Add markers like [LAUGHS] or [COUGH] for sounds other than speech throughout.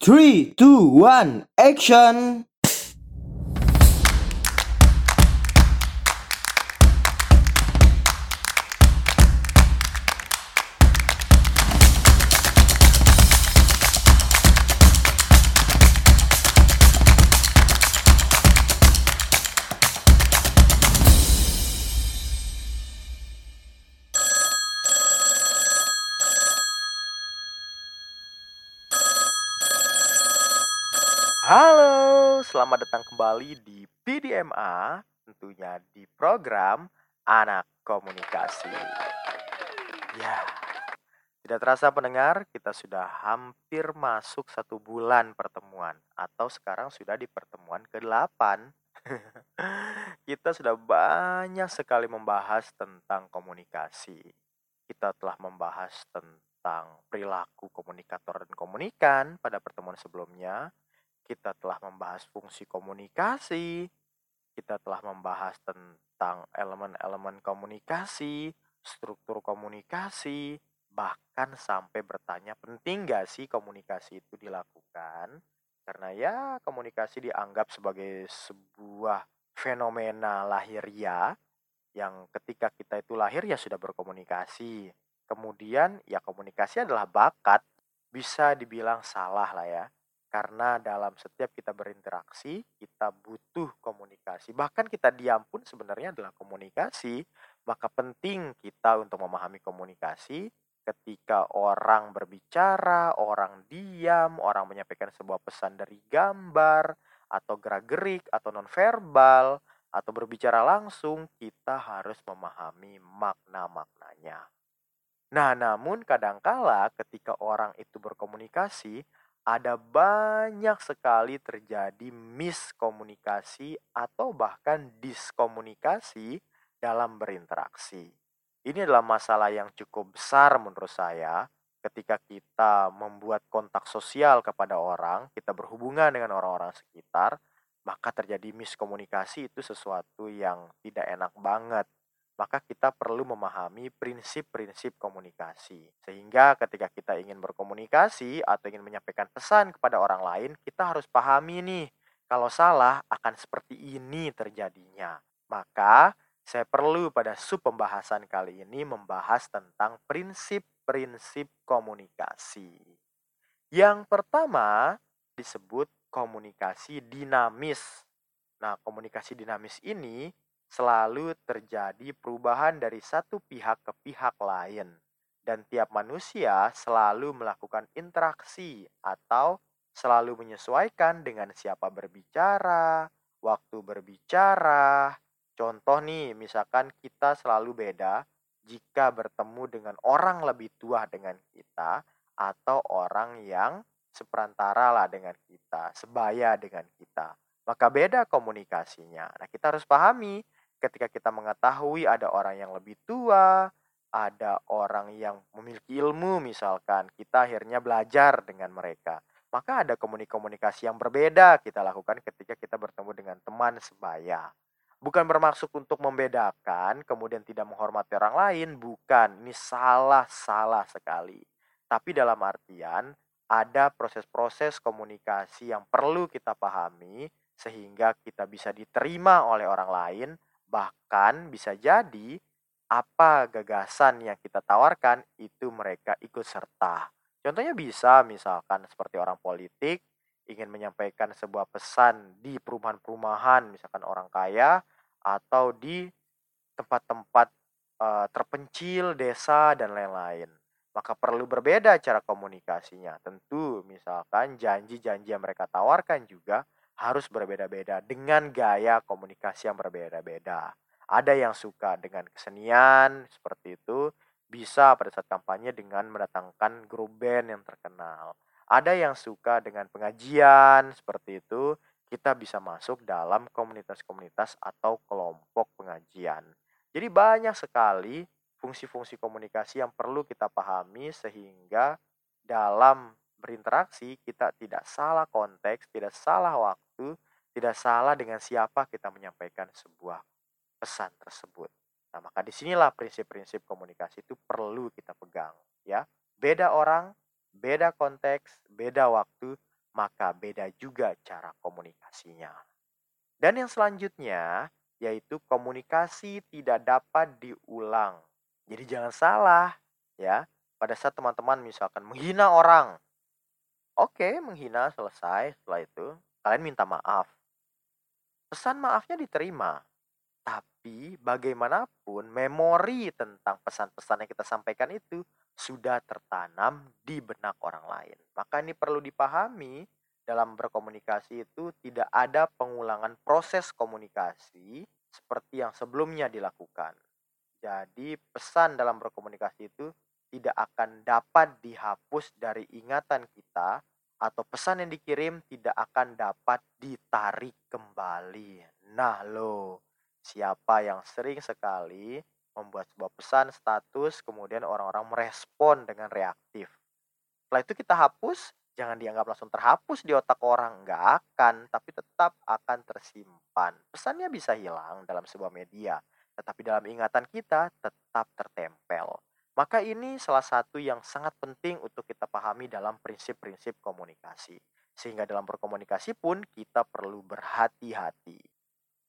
Three, two, one, action! Halo, selamat datang kembali di PDMA, tentunya di program Anak Komunikasi. Ya, tidak terasa pendengar, kita sudah hampir masuk satu bulan pertemuan, atau sekarang sudah di pertemuan ke-8. [LAUGHS] kita sudah banyak sekali membahas tentang komunikasi. Kita telah membahas tentang perilaku komunikator dan komunikan pada pertemuan sebelumnya kita telah membahas fungsi komunikasi, kita telah membahas tentang elemen-elemen komunikasi, struktur komunikasi, bahkan sampai bertanya penting gak sih komunikasi itu dilakukan? Karena ya komunikasi dianggap sebagai sebuah fenomena lahiriah yang ketika kita itu lahir ya sudah berkomunikasi. Kemudian ya komunikasi adalah bakat, bisa dibilang salah lah ya karena dalam setiap kita berinteraksi, kita butuh komunikasi. Bahkan kita diam pun sebenarnya adalah komunikasi. Maka penting kita untuk memahami komunikasi ketika orang berbicara, orang diam, orang menyampaikan sebuah pesan dari gambar, atau gerak-gerik, atau nonverbal, atau berbicara langsung, kita harus memahami makna-maknanya. Nah, namun kadangkala ketika orang itu berkomunikasi, ada banyak sekali terjadi miskomunikasi atau bahkan diskomunikasi dalam berinteraksi. Ini adalah masalah yang cukup besar menurut saya ketika kita membuat kontak sosial kepada orang, kita berhubungan dengan orang-orang sekitar, maka terjadi miskomunikasi itu sesuatu yang tidak enak banget maka kita perlu memahami prinsip-prinsip komunikasi. Sehingga ketika kita ingin berkomunikasi atau ingin menyampaikan pesan kepada orang lain, kita harus pahami nih, kalau salah akan seperti ini terjadinya. Maka saya perlu pada sub pembahasan kali ini membahas tentang prinsip-prinsip komunikasi. Yang pertama disebut komunikasi dinamis. Nah, komunikasi dinamis ini selalu terjadi perubahan dari satu pihak ke pihak lain, dan tiap manusia selalu melakukan interaksi atau selalu menyesuaikan dengan siapa berbicara, waktu berbicara. Contoh nih, misalkan kita selalu beda jika bertemu dengan orang lebih tua dengan kita atau orang yang seperantara lah dengan kita, sebaya dengan kita. Maka beda komunikasinya. Nah, kita harus pahami ketika kita mengetahui ada orang yang lebih tua, ada orang yang memiliki ilmu misalkan, kita akhirnya belajar dengan mereka. Maka ada komunikasi yang berbeda kita lakukan ketika kita bertemu dengan teman sebaya. Bukan bermaksud untuk membedakan, kemudian tidak menghormati orang lain, bukan. Ini salah-salah sekali. Tapi dalam artian, ada proses-proses komunikasi yang perlu kita pahami sehingga kita bisa diterima oleh orang lain Bahkan bisa jadi apa gagasan yang kita tawarkan itu mereka ikut serta. Contohnya bisa misalkan seperti orang politik ingin menyampaikan sebuah pesan di perumahan-perumahan, misalkan orang kaya atau di tempat-tempat uh, terpencil, desa dan lain-lain. Maka perlu berbeda cara komunikasinya. Tentu misalkan janji-janji yang mereka tawarkan juga harus berbeda-beda dengan gaya komunikasi yang berbeda-beda. Ada yang suka dengan kesenian seperti itu, bisa pada saat kampanye dengan mendatangkan grup band yang terkenal. Ada yang suka dengan pengajian seperti itu, kita bisa masuk dalam komunitas-komunitas atau kelompok pengajian. Jadi banyak sekali fungsi-fungsi komunikasi yang perlu kita pahami sehingga dalam berinteraksi kita tidak salah konteks, tidak salah waktu, tidak salah dengan siapa kita menyampaikan sebuah pesan tersebut. Nah, maka di sinilah prinsip-prinsip komunikasi itu perlu kita pegang, ya. Beda orang, beda konteks, beda waktu, maka beda juga cara komunikasinya. Dan yang selanjutnya yaitu komunikasi tidak dapat diulang. Jadi jangan salah ya. Pada saat teman-teman misalkan menghina orang. Oke, menghina selesai. Setelah itu kalian minta maaf. Pesan maafnya diterima. Tapi bagaimanapun memori tentang pesan-pesan yang kita sampaikan itu sudah tertanam di benak orang lain. Maka ini perlu dipahami dalam berkomunikasi itu tidak ada pengulangan proses komunikasi seperti yang sebelumnya dilakukan. Jadi pesan dalam berkomunikasi itu tidak akan dapat dihapus dari ingatan kita atau pesan yang dikirim tidak akan dapat ditarik kembali. Nah, lo siapa yang sering sekali membuat sebuah pesan status kemudian orang-orang merespon dengan reaktif. Setelah itu kita hapus, jangan dianggap langsung terhapus di otak orang, nggak akan, tapi tetap akan tersimpan. Pesannya bisa hilang dalam sebuah media, tetapi dalam ingatan kita tetap tertempel. Maka ini salah satu yang sangat penting untuk kita pahami dalam prinsip-prinsip komunikasi. Sehingga dalam berkomunikasi pun kita perlu berhati-hati.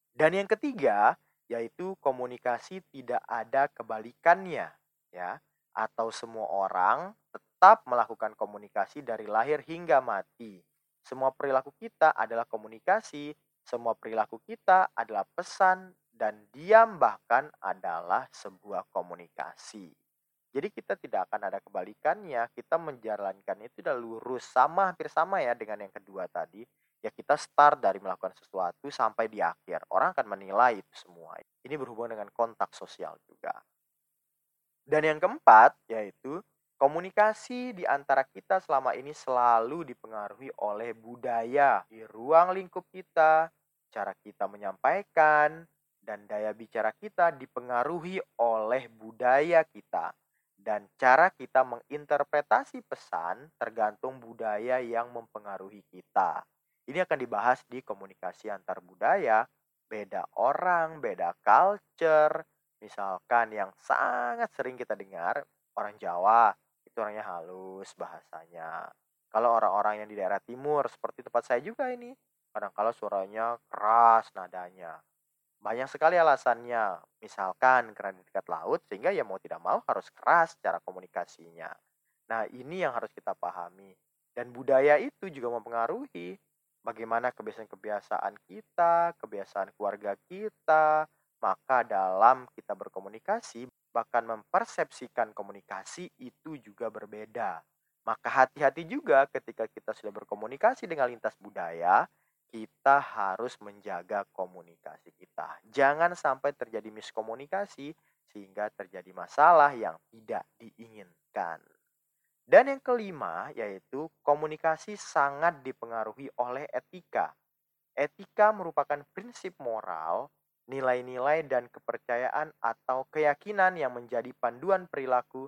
Dan yang ketiga, yaitu komunikasi tidak ada kebalikannya, ya. Atau semua orang tetap melakukan komunikasi dari lahir hingga mati. Semua perilaku kita adalah komunikasi, semua perilaku kita adalah pesan dan diam bahkan adalah sebuah komunikasi. Jadi kita tidak akan ada kebalikannya, kita menjalankan itu udah lurus, sama hampir sama ya dengan yang kedua tadi. Ya kita start dari melakukan sesuatu sampai di akhir. Orang akan menilai itu semua. Ini berhubungan dengan kontak sosial juga. Dan yang keempat yaitu komunikasi di antara kita selama ini selalu dipengaruhi oleh budaya di ruang lingkup kita, cara kita menyampaikan, dan daya bicara kita dipengaruhi oleh budaya kita dan cara kita menginterpretasi pesan tergantung budaya yang mempengaruhi kita. Ini akan dibahas di komunikasi antar budaya, beda orang, beda culture. Misalkan yang sangat sering kita dengar, orang Jawa itu orangnya halus bahasanya. Kalau orang-orang yang di daerah timur seperti tempat saya juga ini, kadang kala suaranya keras nadanya. Banyak sekali alasannya, misalkan karena dekat laut sehingga ya mau tidak mau harus keras cara komunikasinya. Nah, ini yang harus kita pahami. Dan budaya itu juga mempengaruhi bagaimana kebiasaan-kebiasaan kita, kebiasaan keluarga kita, maka dalam kita berkomunikasi bahkan mempersepsikan komunikasi itu juga berbeda. Maka hati-hati juga ketika kita sudah berkomunikasi dengan lintas budaya, kita harus menjaga komunikasi kita. Jangan sampai terjadi miskomunikasi sehingga terjadi masalah yang tidak diinginkan. Dan yang kelima yaitu komunikasi sangat dipengaruhi oleh etika. Etika merupakan prinsip moral, nilai-nilai dan kepercayaan atau keyakinan yang menjadi panduan perilaku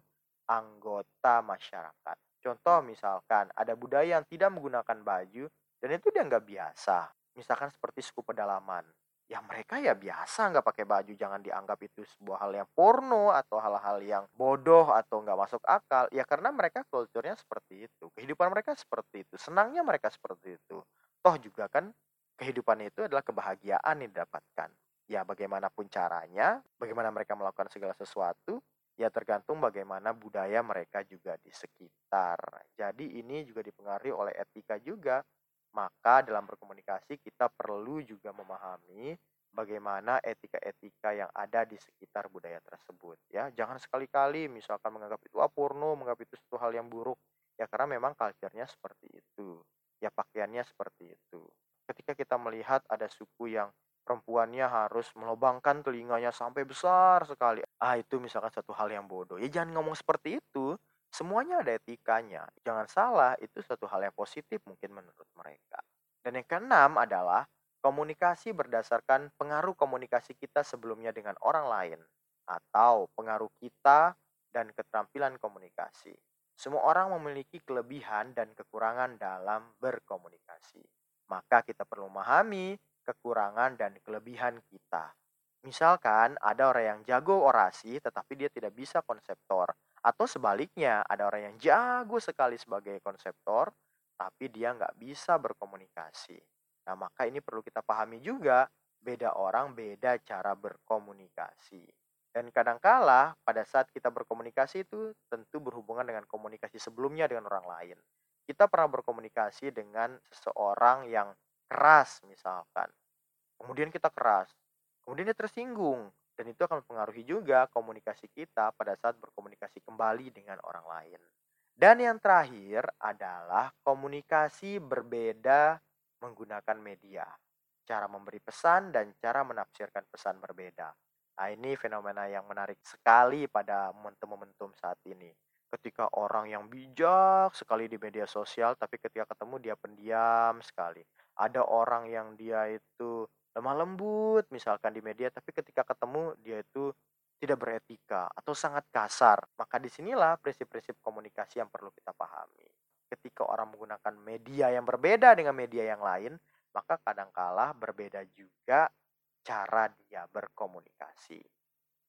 anggota masyarakat. Contoh misalkan ada budaya yang tidak menggunakan baju dan itu dia nggak biasa. Misalkan seperti suku pedalaman. Ya mereka ya biasa nggak pakai baju. Jangan dianggap itu sebuah hal yang porno atau hal-hal yang bodoh atau nggak masuk akal. Ya karena mereka kulturnya seperti itu. Kehidupan mereka seperti itu. Senangnya mereka seperti itu. Toh juga kan kehidupan itu adalah kebahagiaan yang didapatkan. Ya bagaimanapun caranya, bagaimana mereka melakukan segala sesuatu, ya tergantung bagaimana budaya mereka juga di sekitar. Jadi ini juga dipengaruhi oleh etika juga maka dalam berkomunikasi kita perlu juga memahami bagaimana etika-etika yang ada di sekitar budaya tersebut ya. Jangan sekali-kali misalkan menganggap itu apurno, menganggap itu suatu hal yang buruk ya karena memang culture-nya seperti itu. Ya pakaiannya seperti itu. Ketika kita melihat ada suku yang perempuannya harus melobangkan telinganya sampai besar sekali. Ah itu misalkan satu hal yang bodoh. Ya jangan ngomong seperti itu. Semuanya ada etikanya. Jangan salah, itu suatu hal yang positif mungkin menurut mereka. Dan yang keenam adalah komunikasi berdasarkan pengaruh komunikasi kita sebelumnya dengan orang lain atau pengaruh kita dan keterampilan komunikasi. Semua orang memiliki kelebihan dan kekurangan dalam berkomunikasi. Maka kita perlu memahami kekurangan dan kelebihan kita. Misalkan ada orang yang jago orasi tetapi dia tidak bisa konseptor atau sebaliknya, ada orang yang jago sekali sebagai konseptor, tapi dia nggak bisa berkomunikasi. Nah, maka ini perlu kita pahami juga, beda orang beda cara berkomunikasi. Dan kadangkala pada saat kita berkomunikasi itu tentu berhubungan dengan komunikasi sebelumnya dengan orang lain. Kita pernah berkomunikasi dengan seseorang yang keras misalkan. Kemudian kita keras. Kemudian dia tersinggung dan itu akan mempengaruhi juga komunikasi kita pada saat berkomunikasi kembali dengan orang lain. Dan yang terakhir adalah komunikasi berbeda menggunakan media. Cara memberi pesan dan cara menafsirkan pesan berbeda. Nah, ini fenomena yang menarik sekali pada momentum-momentum saat ini. Ketika orang yang bijak sekali di media sosial, tapi ketika ketemu dia pendiam sekali. Ada orang yang dia itu lemah lembut misalkan di media, tapi ketika ketemu dia itu tidak beretika atau sangat kasar. Maka di sinilah prinsip-prinsip komunikasi yang perlu kita pahami. Ketika orang menggunakan media yang berbeda dengan media yang lain, maka kadangkala berbeda juga cara dia berkomunikasi.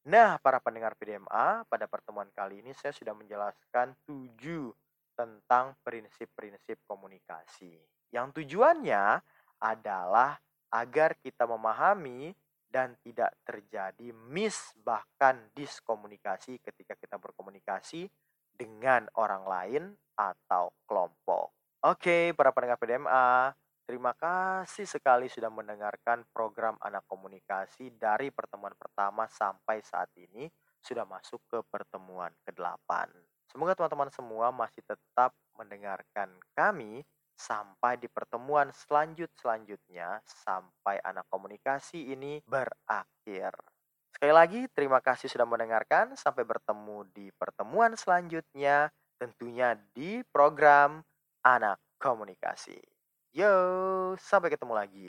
Nah, para pendengar PDMA, pada pertemuan kali ini saya sudah menjelaskan tujuh tentang prinsip-prinsip komunikasi. Yang tujuannya adalah agar kita memahami dan tidak terjadi miss bahkan diskomunikasi ketika kita berkomunikasi dengan orang lain atau kelompok. Oke, para pendengar PDMA, terima kasih sekali sudah mendengarkan program anak komunikasi dari pertemuan pertama sampai saat ini sudah masuk ke pertemuan ke-8. Semoga teman-teman semua masih tetap mendengarkan kami sampai di pertemuan selanjut-selanjutnya sampai anak komunikasi ini berakhir. Sekali lagi terima kasih sudah mendengarkan sampai bertemu di pertemuan selanjutnya tentunya di program anak komunikasi. Yo, sampai ketemu lagi.